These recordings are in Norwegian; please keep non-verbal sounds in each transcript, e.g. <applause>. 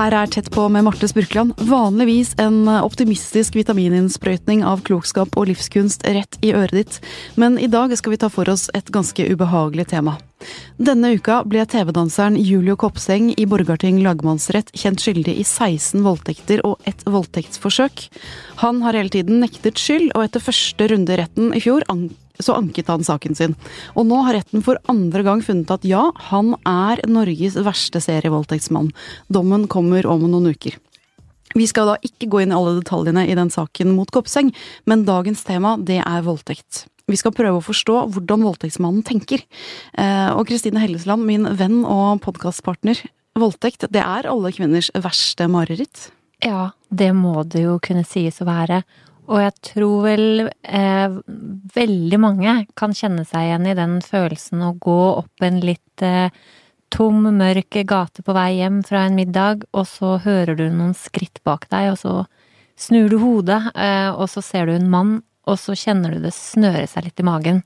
Her er Tett på med Marte Spurkland. Vanligvis en optimistisk vitamininnsprøytning av klokskap og livskunst rett i øret ditt, men i dag skal vi ta for oss et ganske ubehagelig tema. Denne uka ble TV-danseren Julio Kopseng i Borgarting lagmannsrett kjent skyldig i 16 voldtekter og et voldtektsforsøk. Han har hele tiden nektet skyld, og etter første runde i retten i fjor så anket han saken sin. Og nå har retten for andre gang funnet at ja, han er Norges verste serievoldtektsmann. Dommen kommer om noen uker. Vi skal da ikke gå inn i alle detaljene i den saken mot Kopseng, men dagens tema det er voldtekt. Vi skal prøve å forstå hvordan voldtektsmannen tenker. Eh, og Kristine Hellesland, min venn og podkastpartner. Voldtekt, det er alle kvinners verste mareritt? Ja, det må det jo kunne sies å være. Og jeg tror vel eh, veldig mange kan kjenne seg igjen i den følelsen å gå opp en litt eh, tom, mørk gate på vei hjem fra en middag, og så hører du noen skritt bak deg, og så snur du hodet, eh, og så ser du en mann, og så kjenner du det snøre seg litt i magen.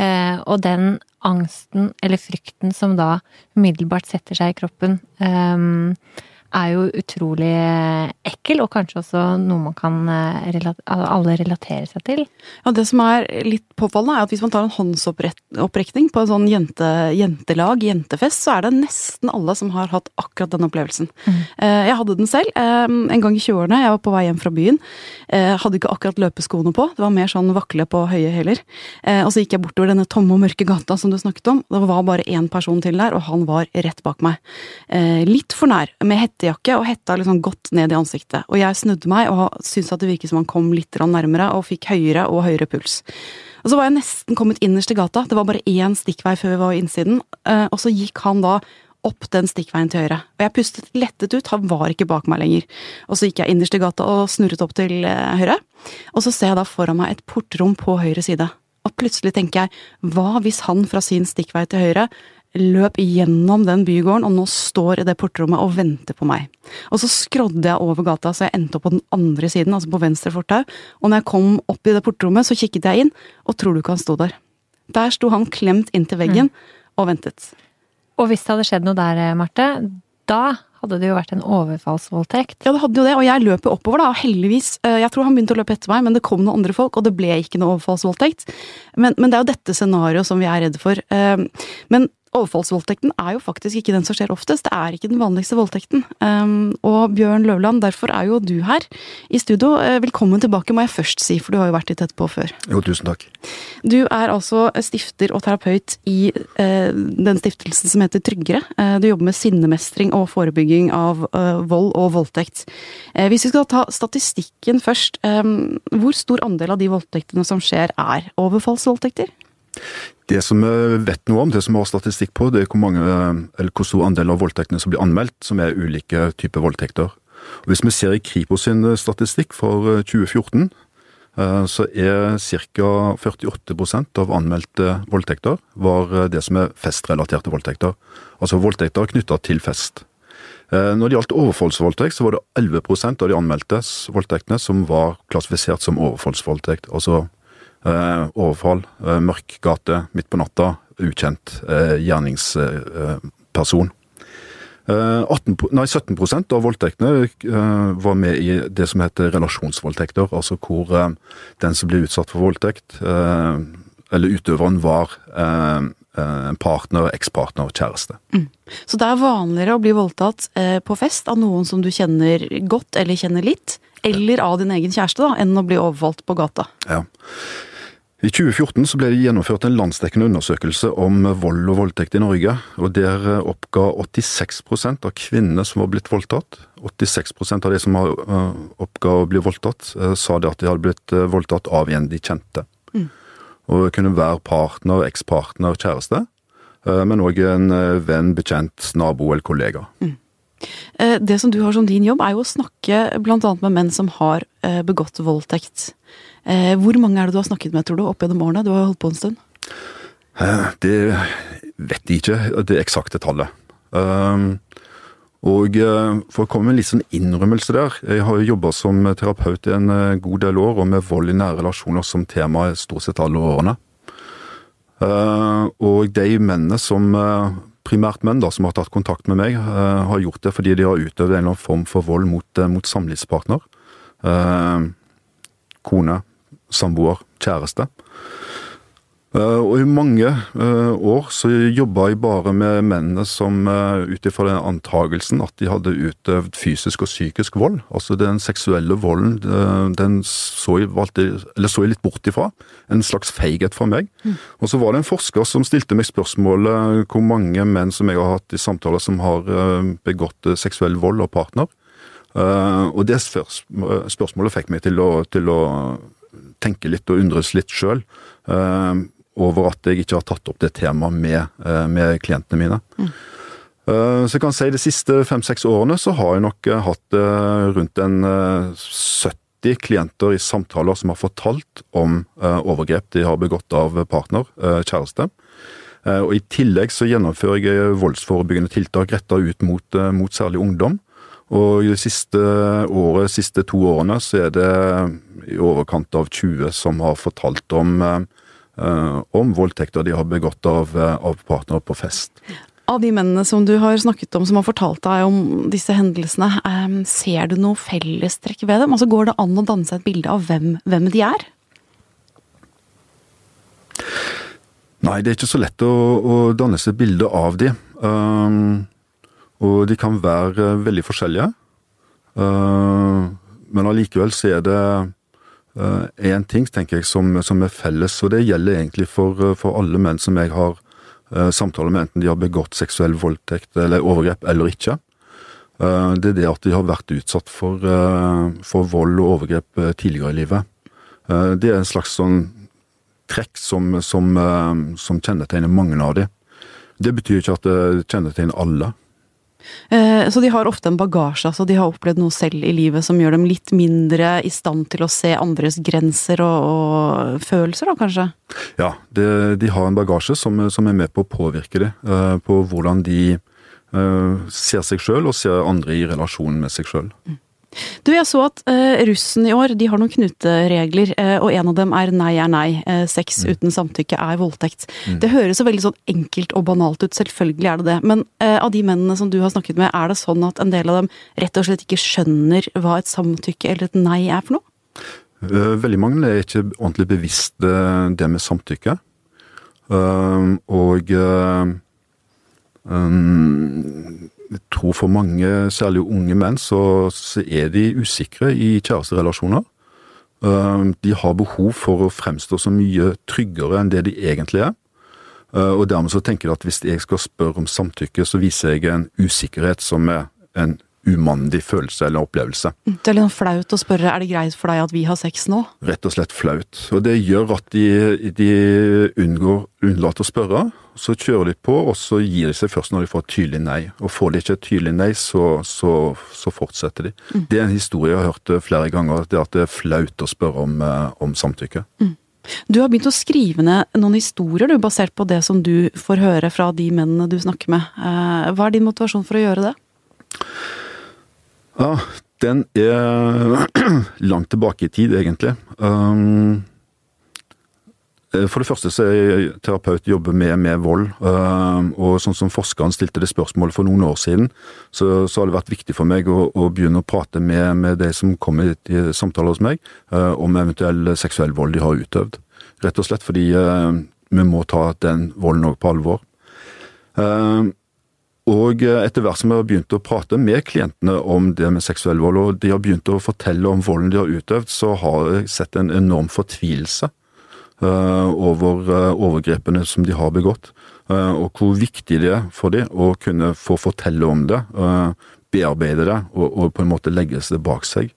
Eh, og den angsten eller frykten som da umiddelbart setter seg i kroppen, eh, er jo utrolig ekkel, og kanskje også noe man kan eh, alle relatere seg til. Ja, Det som er litt påfallende, er at hvis man tar en håndsopprekning på en sånn jente, jentelag, jentefest, så er det nesten alle som har hatt akkurat den opplevelsen. Mm. Eh, jeg hadde den selv eh, en gang i 20-årene. Jeg var på vei hjem fra byen. Hadde ikke akkurat løpeskoene på, det var mer sånn vakle på høye hæler. Og så gikk jeg bortover denne tomme og mørke gata som du snakket om. Det var bare én person til der, og han var rett bak meg. Litt for nær, med hette hettejakke og hetta liksom godt ned i ansiktet. Og jeg snudde meg og syntes at det virket som han kom litt nærmere og fikk høyere og høyere puls. Og så var jeg nesten kommet innerst i gata, det var bare én stikkvei før vi var i innsiden, eh, og så gikk han da opp den stikkveien til høyre. Og jeg pustet lettet ut, han var ikke bak meg lenger. Og så gikk jeg innerst i gata og snurret opp til eh, høyre, og så ser jeg da foran meg et portrom på høyre side. Og plutselig tenker jeg, hva hvis han fra sin stikkvei til høyre løp gjennom den bygården, og nå står i det portrommet og venter på meg. Og så skrådde jeg over gata, så jeg endte opp på den andre siden, altså på venstre fortau. Og når jeg kom opp i det portrommet, så kikket jeg inn, og tror du ikke han sto der? Der sto han klemt inntil veggen mm. og ventet. Og hvis det hadde skjedd noe der, Marte, da hadde det jo vært en overfallsvoldtekt. Ja, det hadde jo det, og jeg løp jo oppover, da, og heldigvis eh, Jeg tror han begynte å løpe etter meg, men det kom noen andre folk, og det ble ikke noe overfallsvoldtekt. Men, men det er jo dette scenarioet som vi er redde for. Eh, men overfallsvoldtekten er jo faktisk ikke den som skjer oftest. Det er ikke den vanligste voldtekten. Um, og Bjørn Løvland, derfor er jo du her i studio. Uh, velkommen tilbake, må jeg først si, for du har jo vært litt etterpå før. Jo, tusen takk. Du er altså stifter og terapeut i uh, den stiftelsen som heter Tryggere. Uh, du jobber med sinnemestring og forebygging av vold og voldtekt. Hvis vi skal ta statistikken først, um, hvor stor andel av de voldtektene som skjer, er overfallsvoldtekter? Det som vi vet noe om, det som vi har statistikk på, det er hvor, mange, eller hvor stor andel av voldtektene som blir anmeldt, som er ulike typer voldtekter. Og hvis vi ser i Kripos sin statistikk for 2014, eh, så er ca. 48% av anmeldte voldtekter var eh, det som er festrelaterte voldtekter. Altså voldtekter knytta til fest. Eh, når det gjaldt overfallsvoldtekt, så var det 11% av de anmeldte voldtektene som var klassifisert som overfallsvoldtekt. Altså Eh, overfall, eh, mørk gate midt på natta, ukjent eh, gjerningsperson. 18, nei, 17% av voldtektene var med i det som heter relasjonsvoldtekter. Altså hvor den som ble utsatt for voldtekt, eller utøveren, var en partner, ekspartner, kjæreste. Mm. Så det er vanligere å bli voldtatt på fest av noen som du kjenner godt eller kjenner litt, eller av din egen kjæreste, da, enn å bli overfalt på gata? Ja. I 2014 så ble det gjennomført en landsdekkende undersøkelse om vold og voldtekt i Norge. og Der oppga 86% av kvinnene som var blitt voldtatt, 86% av de som eh, oppga å bli voldtatt, eh, sa det at de hadde blitt eh, voldtatt av en de kjente. Mm. Og det kunne være partner, ekspartner, kjæreste, men òg en venn, bekjent, nabo eller kollega. Mm. Det som du har som din jobb, er jo å snakke bl.a. med menn som har begått voldtekt. Eh, hvor mange er det du har snakket med, tror du, opp gjennom årene? Du har holdt på en stund. Eh, det vet jeg ikke, det eksakte tallet. Um, og eh, for å komme med en litt sånn innrømmelse der. Jeg har jo jobba som terapeut i en god del år, og med vold i nære relasjoner som tema stort sett alle årene. Og de mennene som primært menn da, som har tatt kontakt med meg, har gjort det fordi de har utøvd en eller annen form for vold mot, mot samlivspartner. Kone, samboer, kjæreste. Eh, og i mange eh, år så jobba jeg bare med mennene som uh, ut ifra den antagelsen at de hadde utøvd fysisk og psykisk vold. Altså den seksuelle volden, den så jeg, valgte, så jeg litt bort ifra. En slags feighet fra meg. Mm. Og så var det en forsker som stilte meg spørsmålet hvor mange menn som jeg har hatt i samtaler som har begått seksuell vold av partner. Og det spørsmålet fikk meg til å, til å tenke litt og undres litt sjøl over at jeg ikke har tatt opp det temaet med, uh, med klientene mine. Mm. Eh, så jeg kan si de siste fem-seks årene så har jeg nok eh, hatt rundt en 70 klienter i samtaler som har fortalt om overgrep de har begått av partner, kjæreste. Og I tillegg så gjennomfører jeg voldsforebyggende tiltak retta ut mot, mot særlig ungdom. Og i det siste året, siste to årene så er det i overkant av 20 som har fortalt om Eh, om voldtekter de har begått av, eh, av partnere på fest. Av de mennene som du har snakket om, som har fortalt deg om disse hendelsene, um, ser du noe fellestrekk ved dem? Altså Går det an å danne seg et bilde av hvem, hvem de er? Nei, det er ikke så lett å, å danne seg et bilde av de. Um, og de kan være veldig forskjellige. Uh, men allikevel så er det én uh, ting tenker jeg som, som, er felles, og det gjelder egentlig for, eh, for alle menn som jeg har uh, samtaler med, enten de har begått seksuell voldtekt eller overgrep eller ikke. Det er det at de har vært utsatt for, for vold og overgrep tidligere i livet. det er en slags sånn trekk som, som, som kjennetegner mange av dem. Det betyr ikke at det kjennetegner alle. Eh, så de har ofte en bagasje, altså de har opplevd noe selv i livet som gjør dem litt mindre i stand til å se andres grenser og, og følelser, da kanskje? Ja, det, de har en bagasje som, som, er med på å påvirke det. Eh, på hvordan de uh, ser seg sjøl og ser andre i relasjon med seg sjøl. Mm. Du, jeg så at uh, russen i år de har noen knuteregler, uh, og en av dem er nei er nei. Uh, sex mm. uten samtykke er voldtekt. Mm. Det høres så veldig sånn enkelt og banalt ut, selvfølgelig er det det. Men av de mennene som du har snakket med, er det sånn at en del av dem rett og slett ikke skjønner hva et samtykke eller et nei er for noe? Veldig mange er ikke ordentlig bevisst det med samtykke. Og um, jeg tror for mange, særlig unge menn, så, så er de usikre i kjæresterelasjoner. Uh, de har behov for å fremstå så mye tryggere enn det de egentlig er. Uh, og dermed så tenker de at hvis jeg skal spørre om samtykke, så viser jeg en usikkerhet som er en umandig følelse eller opplevelse. Det er litt flaut å spørre er det greit for deg at vi har sex nå? Rett og slett flaut. Og det gjør at de, de unngår, unnlater å spørre. Så kjører de på, og så gir de seg først når de får et tydelig nei. Og får de ikke et tydelig nei, så, så, så fortsetter de. Mm. Det er en historie jeg har hørt flere ganger, det at det er flaut å spørre om, eh, om samtykke. Mm. Du har begynt å skrive ned noen historier du, basert på det som du får høre fra de mennene du snakker med. Eh, hva er din motivasjon for å gjøre det? Ja, den er <clears throat> langt tilbake i tid, egentlig. Um, eh, for det første så er terapeut, jobber med, med vold. Um, og sånn som forskeren stilte det spørsmålet for noen år siden, så, så har det vært viktig for meg å, å begynne å prate med, med de som kommer til samtaler hos meg, uh, om eventuell seksuell vold de har utøvd. Rett og slett fordi uh, vi må ta den volden òg på alvor. Og eh, etter hvert som jeg har begynt å prate med klientene om det med seksuell vold, og de har begynt å fortelle om volden de har utøvd, så har jeg sett en enorm fortvilelse uh, over uh, overgrepene som de har begått. Og hvor viktig det er for dem å kunne få fortelle om det, bearbeide det og, på en måte legge det bak seg.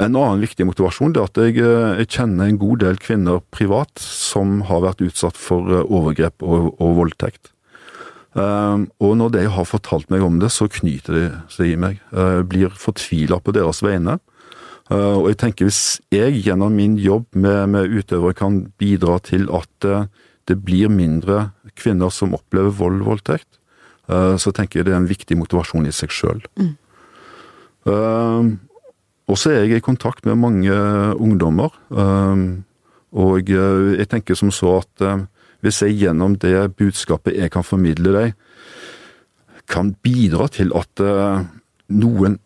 En annen viktig motivasjon er at jeg, jeg, kjenner en god del kvinner privat som har vært utsatt for overgrep og, og voldtekt. Ehm, og når de har fortalt meg om det, så knyter de seg i meg. Jeg blir fortvila på deres vegne. Ehm, og jeg tenker hvis jeg gjennom min jobb med, med utøvere kan bidra til at eh, det blir mindre kvinner som opplever vold og voldtekt, eh, så tenker jeg det er en viktig motivasjon i seg sjøl. Mm. Ehm, og så er jeg i kontakt med mange ungdommer. Og eh, jeg tenker som så at hvis jeg gjennom det budskapet jeg kan formidle deg, kan bidra til at uh, noen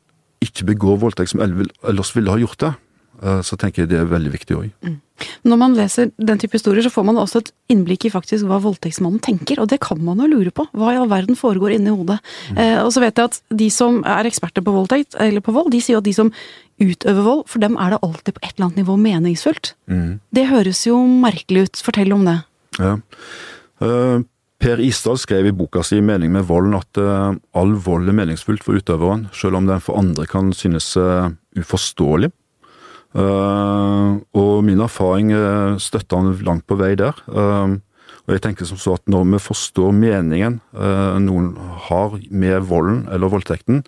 ikke begår voldtekt som ellers ville ha gjort det, uh, så tenker jeg det er veldig viktig òg. Mm. Når man leser den type historier, så får man også et innblikk i faktisk hva voldtektsmannen tenker, og det kan man jo lure på. Hva i all verden foregår inni hodet? Mm. Eh, og så vet jeg at de som er eksperter på voldtekt, eller på vold, de sier at de som utøver vold, for dem er det alltid på et eller annet nivå meningsfullt. Mm. Det høres jo merkelig ut. Fortell om det. Ja. Uh, Per Isdal skrev i boka si 'Mening med volden' at uh, all vold er meningsfullt for utøveren, selv om den for andre kan synes uh, uforståelig. Uh, og min erfaring uh, støtter han langt på vei der. Uh, og jeg tenker som så at når vi forstår meningen noen har med volden eller voldtekten,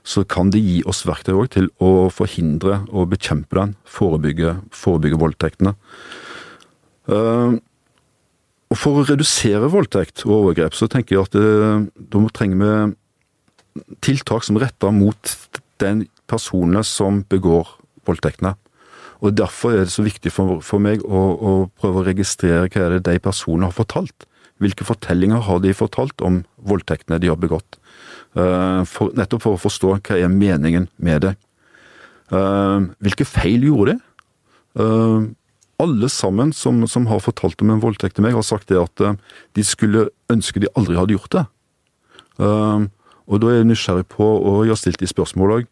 så kan det gi oss verktøy òg til å forhindre og bekjempe den, forebygge, forebygge voldtektene. Og For å redusere voldtekt og overgrep, så tenker jeg at det, da trenger vi tiltak som retter mot den personene som begår voldtektene. Og Derfor er det så viktig for, for meg å, å, prøve å registrere hva er det de personene har fortalt. Hvilke fortellinger har de fortalt om voldtektene de har begått? Uh, for, nettopp for å forstå hva er meningen med det. Uh, hvilke feil gjorde de? Uh, alle sammen som, som, har fortalt om en voldtekt til meg, har sagt det at de skulle ønske de aldri hadde gjort det. og da er jeg nysgjerrig på, og jeg har stilt de spørsmål òg,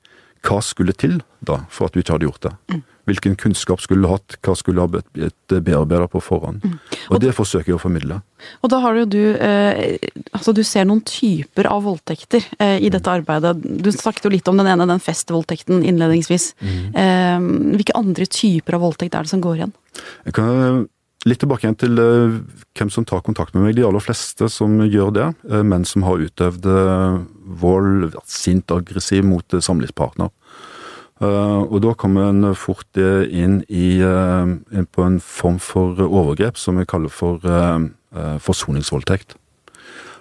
hva skulle til da for at du ikke hadde gjort det? Mm. Hvilken kunnskap skulle du hatt, hva skulle ha blitt bearbeidet på forhånd. Mm. Og, og det forsøker jeg å formidle. Og da har du jo eh, altså du ser noen typer av voldtekter eh, i dette arbeidet. Du snakket jo litt om den ene, den festvoldtekten innledningsvis. Mm. Eh, hvilke andre typer av voldtekt er det som går igjen? Jeg kan Litt tilbake igjen til uh, hvem som tar kontakt med meg. De aller fleste som gjør det, menn som har utøvd vold, vært sint aggressiv mot samlivspartner. Uh, og da kommer en fort uh, inn, i, uh, inn, på en form for overgrep som vi kaller for forsoningsvoldtekt.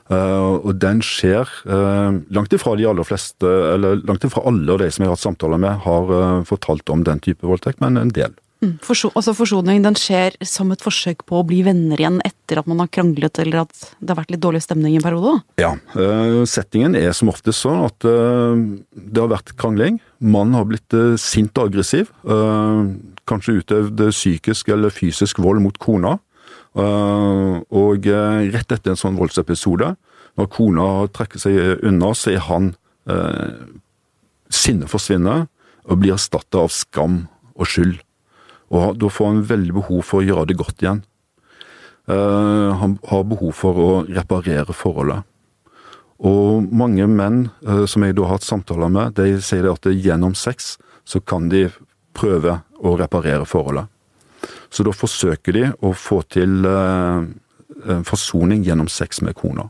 og den skjer langt ifra de aller fleste, eller langt ifra alle de som jeg har hatt samtaler med, har fortalt om den type voldtekt, men en del. Mm. Forso altså Forsoning den skjer som et forsøk på å bli venner igjen etter at man har kranglet eller at det har vært litt dårlig stemning i en periode? Ja, uh, settingen er som oftest sånn at uh, det har vært krangling. Mannen har blitt uh, sint og aggressiv. kanskje utøvd psykisk eller fysisk vold mot kona. og rett etter en sånn voldsepisode, når kona trekker seg unna, så er han Sinnet forsvinner og blir erstatta av skam og skyld. Og da får han veldig behov for å gjøre det godt igjen. Uh, han har behov for å reparere forholdet. Og mange menn uh, som jeg da har hatt samtaler med, de sier at gjennom sex så kan de prøve å reparere forholdet. Så da forsøker de å få til uh, forsoning gjennom sex med kona.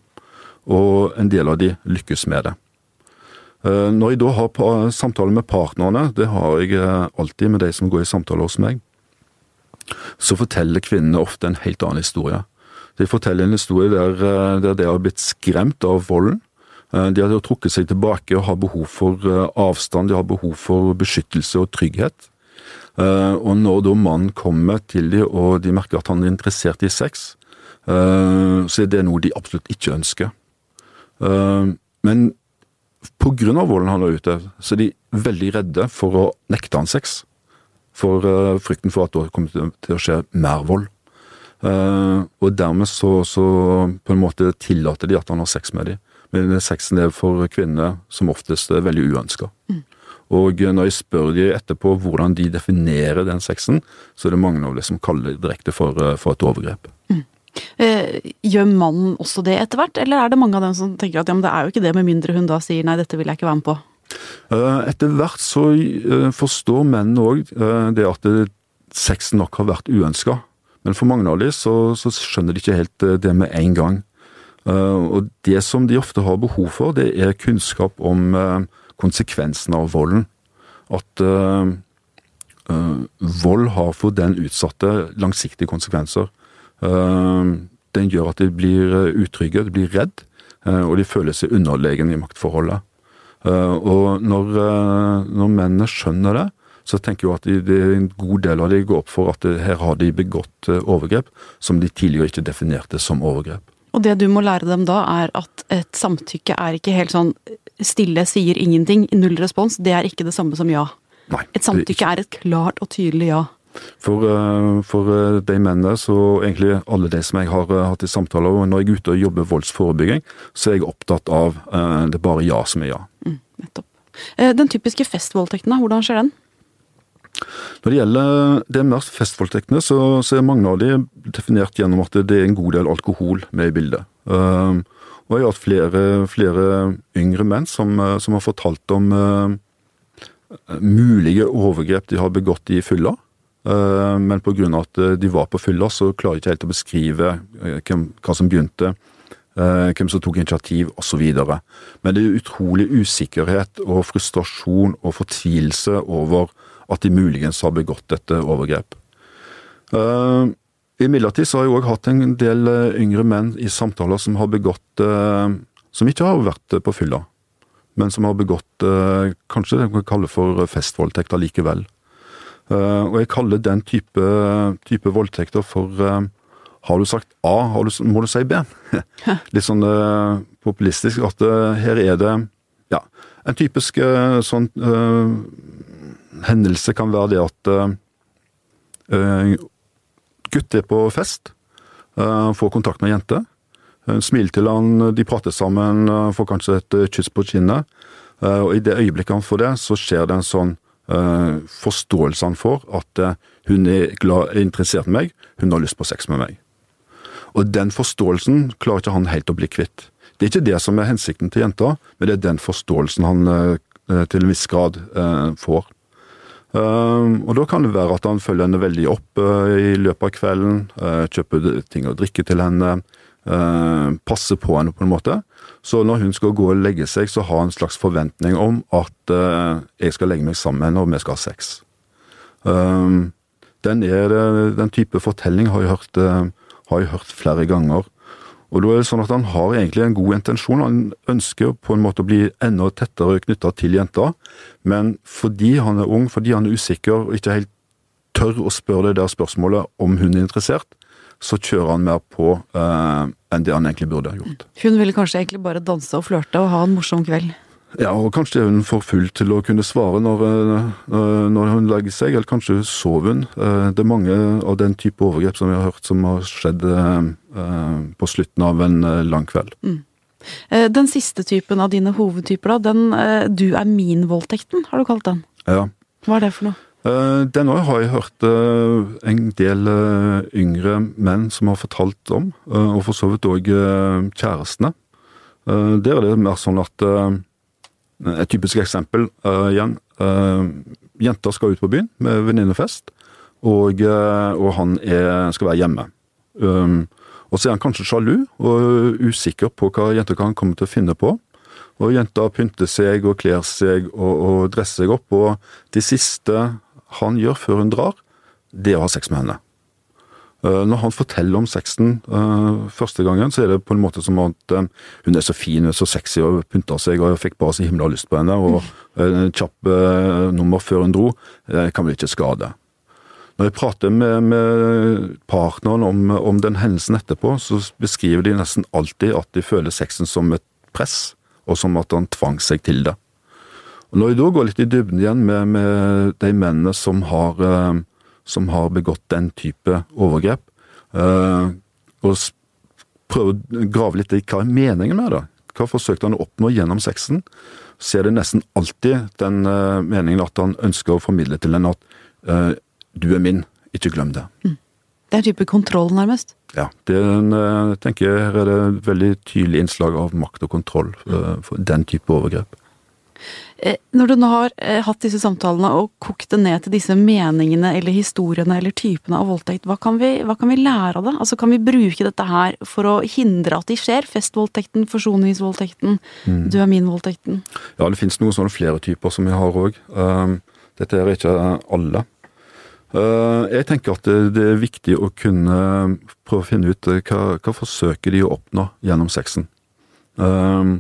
Og en del av de lykkes med det. Når jeg da har samtaler med partnerne, det har jeg alltid med de som går i samtaler hos meg, så forteller kvinnene ofte en helt annen historie. De forteller en historie der, eh, der de har blitt skremt av volden. Eh, de har trukket seg tilbake og har behov for eh, avstand, de har behov for beskyttelse og trygghet. Og når da mannen kommer til dem og de merker at han er interessert i sex, så er det noe de absolutt ikke ønsker. Men av volden han har utøvd, så er de veldig redde for å nekte han sex for uh, frykten for at det kommer til å skje mer vold. Uh, og dermed så, så, på en måte tillater de at han har sex med dem. Men sexen er for kvinner som oftest er veldig uønska. Mm. Og når jeg spør de etterpå hvordan de definerer den sexen, så er det mange av dem som kaller det direkte for, eh, for et overgrep. Mm. Eh, gjør mannen også det etter hvert, eller er det mange av dem som tenker at ja, men det er jo ikke det, med mindre hun da sier nei, dette vil jeg ikke være med på? Eh, etter hvert så eh, forstår menn òg eh, det at sexen nok har vært uønska. Men for mange av dem så, så, skjønner de ikke helt det med en gang. Og det som de ofte har behov for, det er kunnskap om konsekvensen av volden. At vold har for den utsatte langsiktige konsekvenser. Den gjør at de blir utrygge, de blir redd, og de føler seg underlegen i maktforholdet. Eh, og når, eh, når mennene skjønner det, så tenker jeg at de, de, en god del av de går opp for at det, her har de begått eh, overgrep som de tidligere ikke definerte som overgrep. Og det du må lære dem da, er at et samtykke er ikke helt sånn stille, sier ingenting, null respons. Det er ikke det samme som ja. Nei, Et samtykke er et klart og tydelig ja. For, eh, for eh, de mennene, så egentlig alle de som jeg har eh, hatt i samtaler, og når jeg er ute og jobber voldsforebygging, så er jeg opptatt av eh, det er bare ja som er ja. Nettopp. Eh, Den typiske festvoldtekten, hvordan skjer den? Når det gjelder det mer festvoldtektene, så, så er mange av de definert gjennom at det er en god del alkohol med i bildet. Um, og jeg har hatt flere, flere yngre menn som, eh, som har fortalt om uh, mulige overgrep de har begått i fylla. Uh, men pga. at de var på fylla, så klarer de ikke helt å beskrive uh, hvem, hva som begynte, uh, hvem som tok initiativ osv. Men det er utrolig usikkerhet og frustrasjon og fortvilelse over at de muligens har begått dette overgrep. Uh, Imidlertid har jeg òg hatt en del eh, yngre menn i samtaler som har begått Som ikke har vært på fylla, men som har begått kanskje det man kan kalle for festvoldtekter likevel. og jeg kaller den type, type voldtekter for Har du sagt A, du, må du si B. <laughs> Litt sånn populistisk at her er det Ja, en typisk sånn hendelse kan være det at uh, gutt er på fest, uh, får kontakt med jente. Uh, smiler til han, de prater sammen, uh, får kanskje et kyss på kinnet. og i det øyeblikket han får det, så skjer det en sånn forståelse han får, at hun er, glad, er interessert i meg, hun har lyst på sex med meg. Og den forståelsen klarer ikke han helt å bli kvitt. Det er ikke det som er hensikten til jenta, men det er den forståelsen han til en viss grad får. Uh, og Da kan det være at han følger henne veldig opp i løpet av kvelden. Kjøper ting å drikke til henne. passer på henne på en måte. Så når hun skal gå og legge seg, så har han en slags forventning om at jeg skal legge meg sammen med henne, og vi skal ha sex. Den, er, den, type fortelling har jeg, hørt, har jeg hørt flere ganger. Og da er det sånn at Han har egentlig en god intensjon, han ønsker på en måte å bli enda tettere knytta til jenta, men fordi han er ung, fordi han er usikker og ikke helt tør å spørre det der spørsmålet om hun er interessert, så kjører han mer på eh, enn det han egentlig burde ha gjort. Hun ville kanskje egentlig bare danse og flørte og ha en morsom kveld? Ja, og kanskje er hun for full til å kunne svare når, eh, når hun legger seg, eller kanskje sover hun. Eh, det er mange av den type overgrep som vi har hørt som har skjedd eh, på slutten av en lang kveld. Mm. Den siste typen av dine hovedtyper, da, den du er min-voldtekten, har du kalt den? Ja. Hva er det for noe? Den òg har jeg hørt en del yngre menn som har fortalt om, og for så vidt òg kjærestene. Der er det mer sånn at et typisk eksempel uh, igjen. Uh, jenta skal ut på byen med venninnefest, og, uh, og, han er, skal være hjemme. Um, og så er han kanskje sjalu og usikker på hva jenta kan komme til å finne på. Og jenta pynter seg og kler seg og, og dresser seg opp, og det siste han gjør før hun drar, det er å ha sex med henne. Eh, når han forteller om sexen uh, første gangen, så er det på en måte som at um, hun er så fin, hun er så sexy og pynta seg, og jeg fikk bare så himla lyst på henne. Og uh, kjapp uh, nummer før hun dro, kan vel ikke skade. Når jeg prater med, med partneren om, om, den hendelsen etterpå, så beskriver de nesten alltid at de føler sexen som et press, og som at han tvang seg til det. Og når jeg da går litt i dybden igjen med, med de mennene som har som har begått den type overgrep, uh, og prøve å grave litt i hva er meningen med det. Hva forsøkte han å oppnå gjennom sexen? Så er det nesten alltid den uh, meningen at han ønsker å formidle til henne at uh, du er min, ikke glem det. Mm. Det er en type kontroll, nærmest? Ja. Det er en, jeg tenker jeg er det veldig tydelig innslag av makt og kontroll for den type overgrep. Eh, når du nå har eh, hatt disse samtalene og kokt det ned til disse meningene eller historiene eller typene av voldtekt, hva kan vi, hva kan vi lære av det? Altså Kan vi bruke dette her for å hindre at de skjer? Festvoldtekten, forsoningsvoldtekten, mm. du er min-voldtekten? Ja, det finnes noen sånne flere typer som vi har òg. Um, dette er ikke alle. Uh, jeg tenker at det, er viktig å kunne prøve å finne ut hva, hva forsøker de å oppnå gjennom sexen. Um,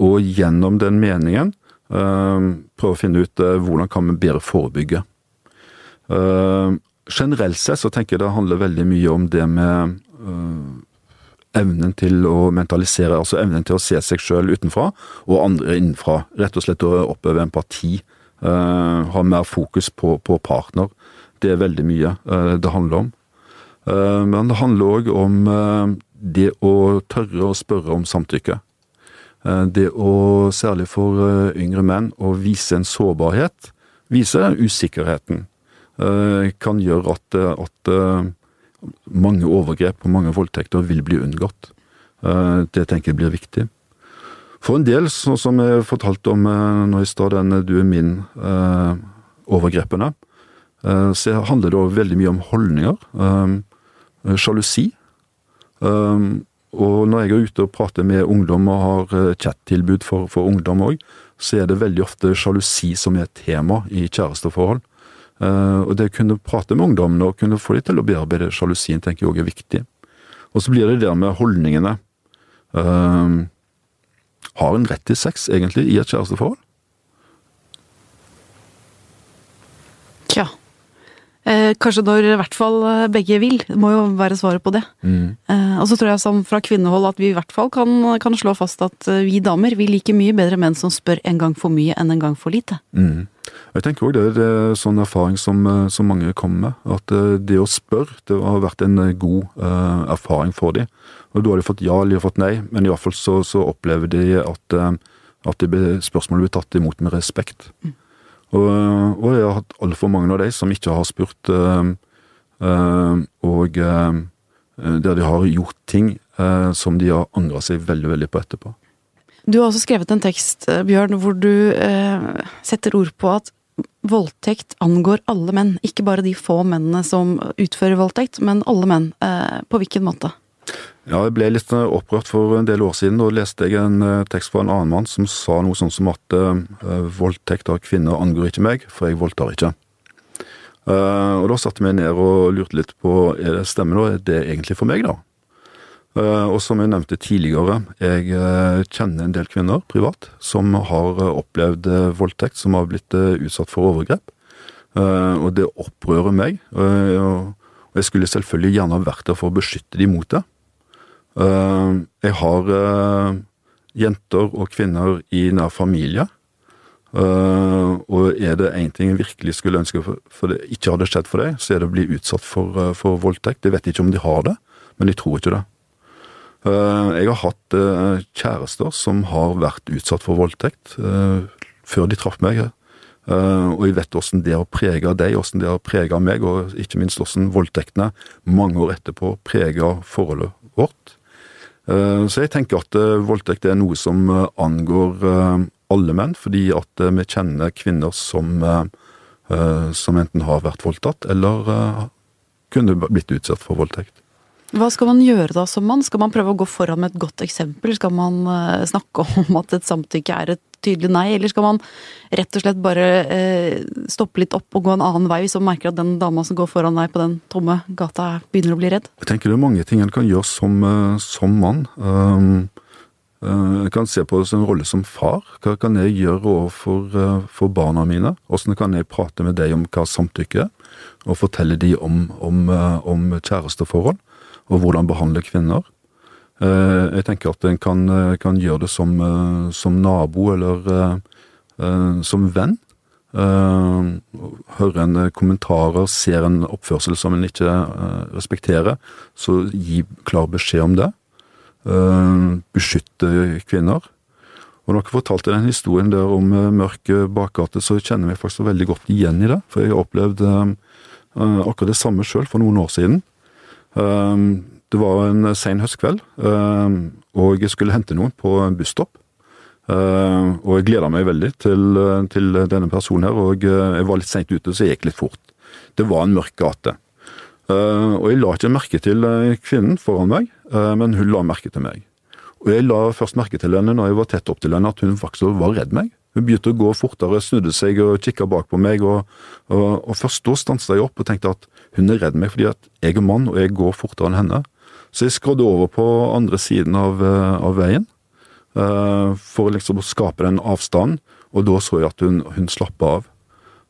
og gjennom den meningen prøve å finne ut eh, hvordan kan vi bedre forebygge. Ehm, generelt sett så tenker jeg det handler veldig mye om det med eh, evnen til å mentalisere, altså evnen til å se seg sjøl utenfra og andre innenfra. Rett og slett å oppøve empati. Uh, ha mer fokus på, på, partner. Det er veldig mye det handler om. Uh, men det handler òg om det å tørre å spørre om samtykke. Det å, særlig for yngre menn, å vise en sårbarhet, vise usikkerheten, kan gjøre at, at mange overgrep og mange voldtekter vil bli unngått. Eh, det tenker jeg blir viktig. For en del, som jeg fortalte om eh, nå i stad, den du er min-overgrepene, eh, så handler det òg veldig mye om holdninger. Sjalusi. Og når jeg er ute og prater med ungdom og har chat-tilbud for, for ungdom òg, så er det veldig ofte sjalusi som er et tema i kjæresteforhold. Uh, og det å kunne prate med ungdommene og kunne få dem til å bearbeide sjalusien, tenker jeg òg er viktig. Og så blir det det med holdningene. Uh, har en rett til sex, egentlig, i et kjæresteforhold? Tja. Eh, kanskje når i hvert fall eh, begge vil. Det må jo være svaret på det. Mm. Eh, og så tror jeg som fra kvinnehold at vi i hvert fall kan, kan, slå fast at eh, vi damer vi liker mye bedre menn som spør en gang for mye enn en gang for lite. Mm. Jeg tenker også det, er sånn erfaring som, eh, som, mange kommer med. At det å spørre det har vært en god uh, erfaring for dem. Og Da har de fått ja eller de har fått nei, men i hvert fall så, så opplever de at, at spørsmålet blir tatt imot med respekt. Mm. Og, og, jeg har hatt altfor mange av de som ikke har spurt, øh, øh, og øh, der de har gjort ting som de har angra seg veldig, veldig på etterpå. Du har også skrevet en tekst, Bjørn, hvor du setter ord på at voldtekt angår alle menn. Ikke bare de få mennene som utfører voldtekt, men alle menn. på hvilken måte? Ja, jeg ble litt eh, opprørt for en del år siden. Da leste jeg en eh, tekst fra en annen mann som sa noe sånn som at uh, voldtekt av kvinner angår ikke meg, for jeg voldtar ikke. Og Da satte meg ned og lurte litt på er det stemmer da, er det egentlig for meg, da? Og som jeg nevnte tidligere, jeg kjenner en del kvinner privat som har opplevd voldtekt, som har blitt utsatt for overgrep. og det opprører meg. og jeg skulle selvfølgelig gjerne vært der for å beskytte dem mot det. Eh, jeg har eh, jenter og kvinner i nær familie. Uh, og er det én ting jeg virkelig skulle ønske for, det ikke hadde skjedd for deg, så er det å bli utsatt for, for voldtekt. Jeg vet ikke om de har det, men jeg tror ikke det. Jeg har hatt kjærester som har vært utsatt for voldtekt før de traff meg. og jeg vet åssen det har prega deg, åssen det har prega meg, og ikke minst åssen voldtektene mange år etterpå prega forholdet vårt. Eh, så jeg tenker at eh, voldtekt er noe som eh, angår alle menn, fordi at vi kjenner kvinner som, som enten har vært voldtatt eller kunne blitt utsatt for voldtekt. Hva skal man gjøre da som mann? Skal man prøve å gå foran med et godt eksempel? Skal man snakke om at et samtykke er et tydelig nei, eller skal man rett og slett bare eh, stoppe litt opp og gå en annen vei hvis man merker at den dama som går foran deg på den tomme gata, begynner å bli redd? Jeg tenker det er mange ting en kan gjøre som, eh, som mann. Um, jeg kan se på det som en rolle som far. Hva kan jeg gjøre overfor uh, for barna mine? Hvordan kan jeg prate med dem om hva samtykke er? Og fortelle dem om, om, om kjæresteforhold, og hvordan behandle kvinner. Eh, jeg tenker at en kan, eh, kan, gjøre det som, eh, som nabo eller som venn. Hører en kommentarer, ser en oppførsel som en ikke respekterer, så gi klar beskjed om det. Beskytte kvinner. Og når dere fortalte den historien der om mørk bakgate, så kjenner jeg faktisk veldig godt igjen i det. For jeg har opplevd akkurat det samme sjøl for noen år siden. Det var en sen høstkveld, eh, og jeg skulle hente noen på en busstopp. Eh, og jeg gleda meg veldig til, til, denne personen her, og jeg var litt seint ute, så jeg gikk litt fort. Det var en mørk gate. Eh, og jeg la ikke merke til kvinnen foran meg, men hun la merke til meg. Og jeg la først merke til henne når jeg var tett opp til henne, at hun faktisk var redd meg. Hun begynte å gå fortere, snudde seg og kikka bak på meg, og, og, og først da stansa jeg opp og tenkte at hun er redd meg fordi at jeg er mann og jeg går fortere enn henne. Så jeg skrådde over på andre siden av, eh, av veien uh, for liksom å skape den avstanden, og da så jeg at hun, hun slappa av.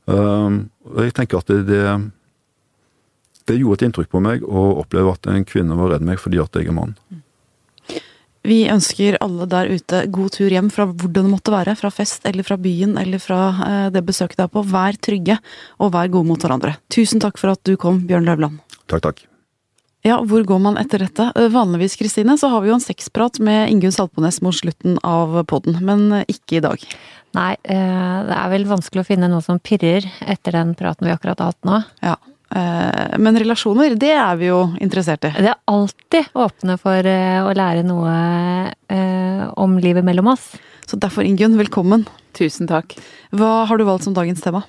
Uh, og jeg tenker at det, det, det, gjorde et inntrykk på meg å oppleve at en kvinne var redd meg fordi at jeg er mann. Vi ønsker alle der ute god tur hjem fra hvordan det måtte være. Fra fest eller fra byen eller fra det besøket du er på. Vær trygge, og vær gode mot hverandre. Tusen takk for at du kom, Bjørn Løvland. Takk, takk. Ja, hvor går man etter dette? Eh, Vanligvis, Kristine, så har vi jo en sexprat med Ingunn Salpones mot slutten av podden, men eh, ikke i dag. Nei, eh, det er vel vanskelig å finne noe som pirrer etter den praten vi akkurat har hatt nå. Ja. eh, Men relasjoner, det er vi jo interessert i. Det er alltid åpne for å lære noe eh, om livet mellom oss. Så derfor, Ingunn, velkommen. Tusen takk. Hva har du valgt som dagens tema?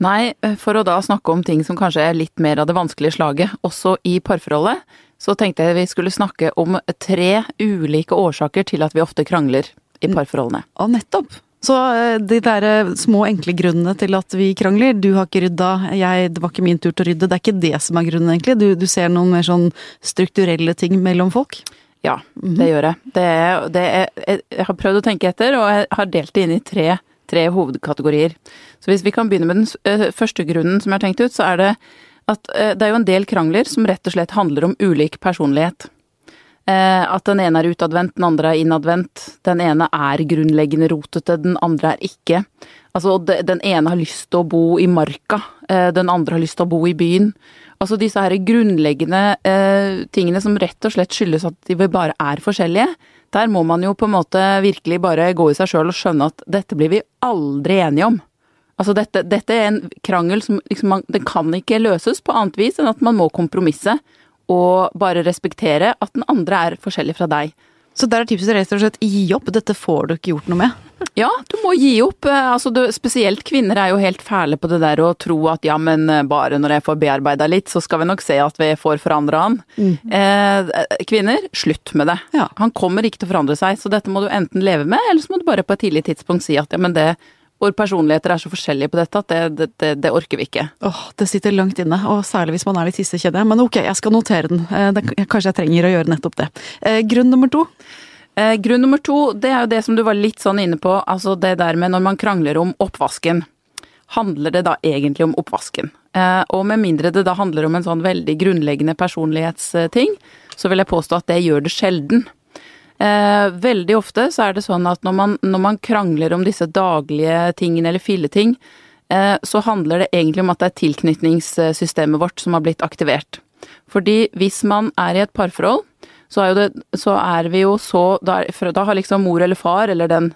Nei, for å da snakke om ting som kanskje er litt mer av det vanskelige slaget, også i parforholdet, så tenkte jeg vi skulle snakke om tre ulike årsaker til at vi ofte krangler i parforholdene. Ja, nettopp. Så eh, de der eh, små enkle grunnene til at vi krangler, du har ikke rydda, jeg, det var ikke min tur til å rydde, det er ikke det som er grunnen egentlig. Du, du ser noen mer sånn strukturelle ting mellom folk. Ja, det gjør jeg. Det er, det er, jeg har prøvd å tenke etter, og jeg har delt det inn i tre, tre hovedkategorier. Så hvis vi kan begynne med den eh, første grunnen som jeg har tenkt ut, så er det at eh, det er jo en del krangler som rett og slett handler om ulik personlighet. Eh, At den ene er utadvendt, den andre er innadvendt. Den ene er grunnleggende rotete, den andre er ikke. Altså, den ene har lyst til å bo i marka, den andre har lyst til å bo i byen. Altså disse her grunnleggende tingene som rett og slett skyldes at de bare er forskjellige. Der må man jo på en måte virkelig bare gå i seg sjøl og skjønne at dette blir vi aldri enige om. Altså dette, dette er en krangel som liksom man, det kan ikke løses på annet vis enn at man må kompromisse og bare respektere at den andre er forskjellig fra deg. Så der er tipset rett og slett gi opp, dette får du ikke gjort noe med. Ja, du må gi opp. Eh, Altså, du, spesielt kvinner er jo helt fæle på det der å tro at ja, men eh, bare når jeg får bearbeida litt, så skal vi nok se at vi får forandra han. Eh, kvinner, slutt med det. Ja. Han kommer ikke til å forandre seg, så dette må du enten leve med, eller så må du bare på et tidlig tidspunkt si at ja, men det våre personligheter er så forskjellige på dette at det, det, det, det orker vi ikke. Åh, det sitter langt inne, og særlig hvis man er litt hisse, kjenner jeg. Men ok, jeg skal notere den. Eh, kanskje jeg trenger å gjøre nettopp det. Eh, Grunn nummer to. Eh, grunn nummer to, det er jo det som du var litt sånn inne på, altså det der med når man krangler om oppvasken. Handler det da egentlig om oppvasken? Eh, og med mindre det da handler om en sånn veldig grunnleggende personlighetsting, så vil jeg påstå at det gjør det sjelden. Eh, veldig ofte så er det sånn at når man, når man krangler om disse daglige tingene eller filleting, eh, så handler det egentlig om at det er tilknytningssystemet vårt som har blitt aktivert. Fordi hvis man er i et parforhold, så er, det, så er vi jo så da, er- da har liksom mor eller far, eller den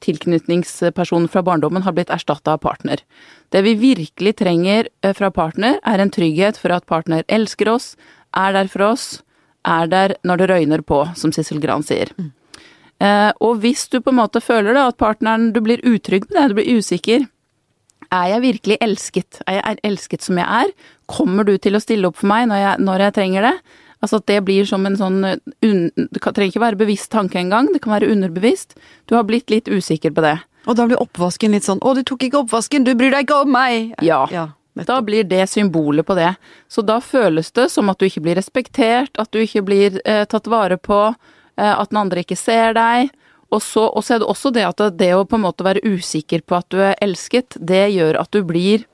tilknytningspersonen fra barndommen, har blitt erstatta av partner. Det vi virkelig trenger eh, fra partner, er en trygghet for at partner elsker oss, er der for oss, er der når det røyner på, som Sissel Gran sier. Eh, og hvis du på en måte føler da at partneren, du blir utrygg med det, du blir usikker, er jeg virkelig elsket? Er jeg elsket som jeg er? Kommer du til å stille opp for meg når jeg, når jeg trenger det? Altså at det blir som en sånn un, Det trenger ikke være bevisst tanke engang, det kan være underbevisst. Du har blitt litt usikker på det. Og da blir oppvasken litt sånn 'Å, du tok ikke oppvasken, du bryr deg ikke om meg'. Ja. ja. Da blir det symbolet på det. Så da føles det som at du ikke blir respektert, at du ikke blir eh, tatt vare på, eh, at den andre ikke ser deg. Og så, og så er det også det at det, det å på en måte være usikker på at du er elsket, det gjør at du blir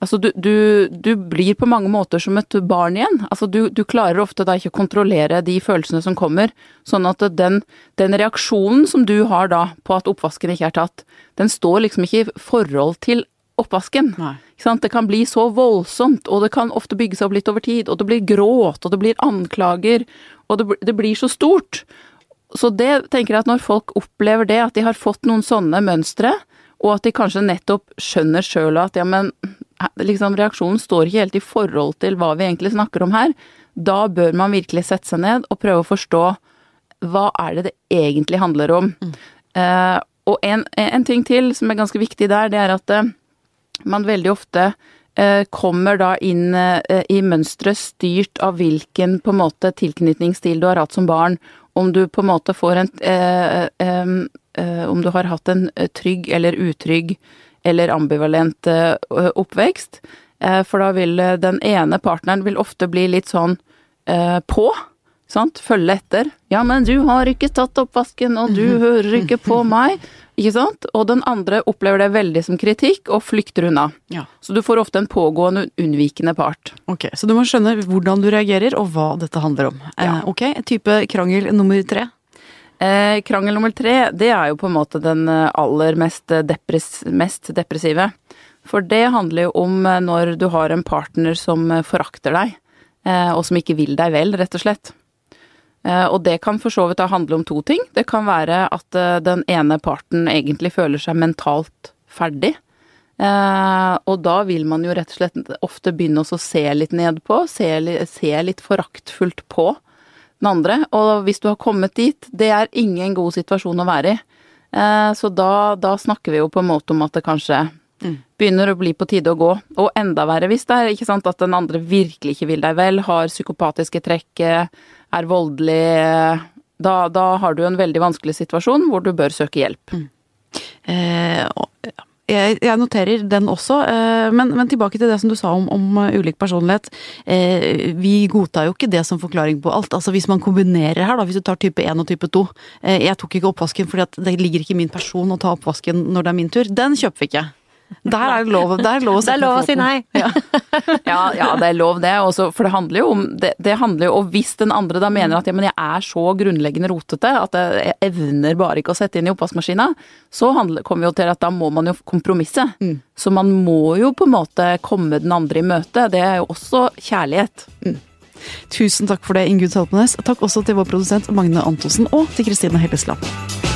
Altså du, du, du blir på mange måter som et barn igjen. Altså du, du klarer ofte da ikke å kontrollere de følelsene som kommer. Sånn at den, den reaksjonen som du har da på at oppvasken ikke er tatt, den står liksom ikke i forhold til oppvasken. Det kan bli så voldsomt, og det kan ofte bygge seg opp litt over tid, og det blir gråt, og det blir anklager, og det, det blir så stort. Så det tenker jeg at når folk opplever det, at de har fått noen sånne mønstre, og at de kanskje nettopp skjønner sjøl at ja, men liksom reaksjonen står ikke helt i forhold til hva vi egentlig snakker om her, da bør man virkelig sette seg ned og prøve å forstå hva er det det egentlig handler om. Eh, og en, en ting til som er ganske viktig der, det er at eh, man veldig ofte eh, kommer da inn eh, i mønsteret styrt av hvilken på en måte tilknytningsstil du har hatt som barn. Om du på en måte får en eh, eh, Om du har hatt en trygg eller utrygg eller ambivalent eh, oppvekst. Eh, for da vil eh, den ene partneren vil ofte bli litt sånn på. Sant? Følge etter. 'Ja, men du har ikke tatt oppvasken, og du <laughs> hører ikke på meg.' Ikke sant? Og den andre opplever det veldig som kritikk, og flykter unna. Ja. Så du får ofte en pågående unnvikende part. Ok, Så du må skjønne hvordan du reagerer, og hva dette handler om. Ja. Eh, ok, type krangel nummer tre. Eh, krangel nummer tre, det er jo på en måte den eh, aller mest, depres mest depressive. For det handler jo om eh, når du har en partner som forakter deg, eh, og som ikke vil deg vel, rett og slett. Eh, og det kan for så vidt handle om to ting. Det kan være at den ene parten egentlig føler seg mentalt ferdig. og da vil man jo rett og slett ofte begynne å se litt ned på, se, se litt foraktfullt på den andre. Og hvis du har kommet dit, det er ingen god situasjon å være i. Eh, så da, da snakker vi jo på en måte om at det kanskje mm. begynner å bli på tide å gå. Og enda verre hvis det er ikke sant, at den andre virkelig ikke vil deg vel, har psykopatiske trekk, er voldelig. Da, da har du en veldig vanskelig situasjon hvor du bør søke hjelp. Mm. Eh, jeg, jeg, noterer den også, eh, men, men, tilbake til det som du sa om, om eh, ulik personlighet. Eh, vi godtar jo ikke det som forklaring på alt. Altså Hvis man kombinerer her, da, hvis du tar type 1 og type 2 Jeg tok ikke oppvasken fordi det ligger ikke i min person å ta oppvasken når det er min tur. Den kjøper vi ikke. Der er det lov, er lov, det er lov å si nei. Ja. <laughs> ja. ja, det er lov det. Også, for det handler jo om det, det, handler jo, Og hvis den andre da mener at ja, men jeg er så grunnleggende rotete at jeg evner bare ikke å sette inn i oppvaskmaskina, så handler, kommer vi jo til at da må man jo kompromisse. Mm. Så man må jo på en måte komme den andre i møte. Det er jo også kjærlighet. Mm. Tusen takk for det, Ingunn Salpenes. Takk også til vår produsent Magne Antonsen og til Kristine Hellesland.